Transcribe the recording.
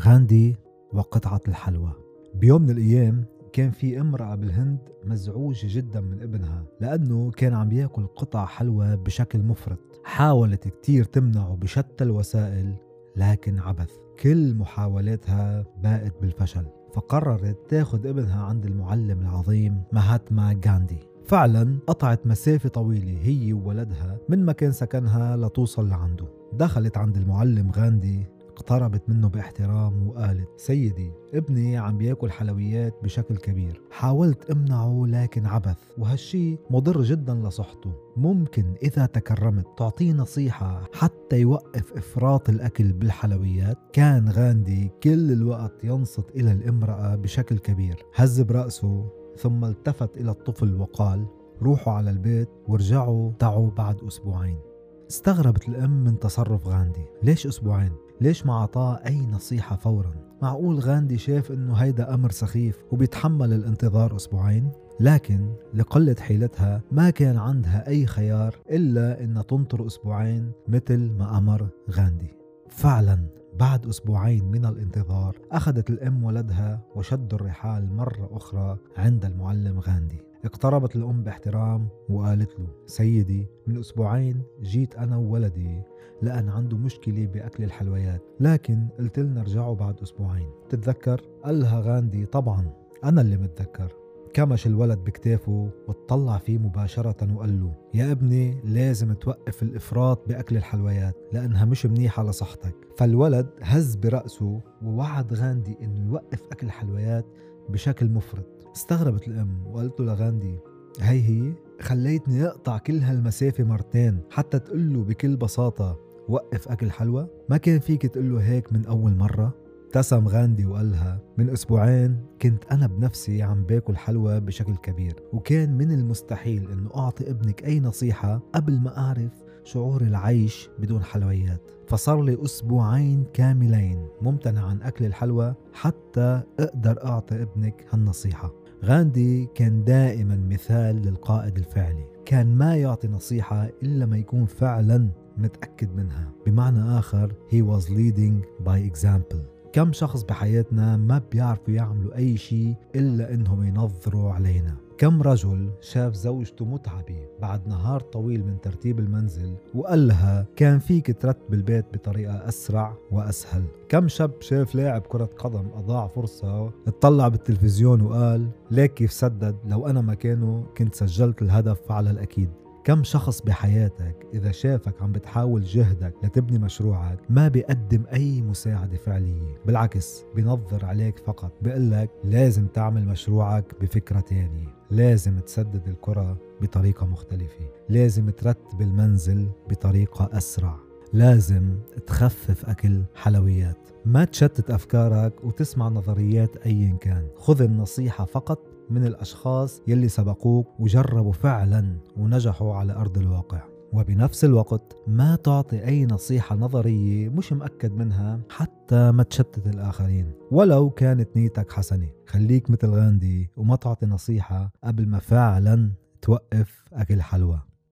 غاندي وقطعة الحلوى. بيوم من الأيام كان في امرأة بالهند مزعوجة جدا من ابنها لأنه كان عم يأكل قطع حلوى بشكل مفرط. حاولت كتير تمنعه بشتى الوسائل لكن عبث. كل محاولاتها باءت بالفشل. فقررت تاخد ابنها عند المعلم العظيم مهاتما غاندي. فعلا قطعت مسافة طويلة هي وولدها من مكان سكنها لتوصل لعنده. دخلت عند المعلم غاندي اقتربت منه باحترام وقالت سيدي ابني عم بياكل حلويات بشكل كبير. حاولت امنعه لكن عبث وهالشي مضر جدا لصحته. ممكن إذا تكرمت تعطيه نصيحة حتى يوقف إفراط الأكل بالحلويات؟ كان غاندي كل الوقت ينصت إلى الامرأة بشكل كبير. هز برأسه ثم التفت إلى الطفل وقال روحوا على البيت وارجعوا تعوا بعد أسبوعين. استغربت الأم من تصرف غاندي ليش أسبوعين؟ ليش ما أعطاه أي نصيحة فورا؟ معقول غاندي شاف إنه هيدا أمر سخيف وبيتحمل الانتظار أسبوعين؟ لكن لقلة حيلتها ما كان عندها أي خيار إلا إنها تنطر أسبوعين مثل ما أمر غاندي فعلا بعد أسبوعين من الانتظار أخذت الأم ولدها وشدوا الرحال مرة أخرى عند المعلم غاندي اقتربت الأم باحترام وقالت له سيدي من أسبوعين جيت أنا وولدي لأن عنده مشكلة بأكل الحلويات لكن قلت لنا رجعوا بعد أسبوعين. تتذكر؟ قال لها غاندي طبعا أنا اللي متذكر. كمش الولد بكتافه واتطلع فيه مباشرة وقال له يا ابني لازم توقف الإفراط بأكل الحلويات لأنها مش منيحة لصحتك. فالولد هز برأسه ووعد غاندي إنه يوقف أكل الحلويات بشكل مفرط. استغربت الأم وقالت له لغاندي هي هي خليتني أقطع كل هالمسافة مرتين حتى تقول له بكل بساطة وقف أكل حلوى ما كان فيك تقول له هيك من أول مرة؟ ابتسم غاندي وقال لها من أسبوعين كنت أنا بنفسي عم باكل حلوى بشكل كبير وكان من المستحيل أنه أعطي ابنك أي نصيحة قبل ما أعرف شعور العيش بدون حلويات. فصار لي أسبوعين كاملين ممتنع عن أكل الحلوى حتى أقدر أعطي ابنك هالنصيحة. غاندي كان دائما مثال للقائد الفعلي. كان ما يعطي نصيحة إلا ما يكون فعلا متأكد منها. بمعنى آخر he was leading by example. كم شخص بحياتنا ما بيعرفوا يعملوا أي شيء إلا إنهم ينظروا علينا. كم رجل شاف زوجته متعبة بعد نهار طويل من ترتيب المنزل وقال لها كان فيك ترتب البيت بطريقة أسرع وأسهل كم شاب شاف لاعب كرة قدم أضاع فرصة اطلع بالتلفزيون وقال ليك كيف سدد لو أنا مكانه كنت سجلت الهدف على الأكيد كم شخص بحياتك إذا شافك عم بتحاول جهدك لتبني مشروعك ما بيقدم أي مساعدة فعلية بالعكس بينظر عليك فقط بيقلك لازم تعمل مشروعك بفكرة تانية لازم تسدد الكرة بطريقة مختلفة لازم ترتب المنزل بطريقة أسرع. لازم تخفف أكل حلويات. ما تشتت أفكارك وتسمع نظريات أيا كان. خذ النصيحة فقط من الأشخاص يلي سبقوك وجربوا فعلا ونجحوا على أرض الواقع. وبنفس الوقت ما تعطي أي نصيحة نظرية مش مأكد منها حتى ما تشتت الآخرين. ولو كانت نيتك حسنة. خليك مثل غاندي وما تعطي نصيحة قبل ما فعلا توقف أكل حلوى.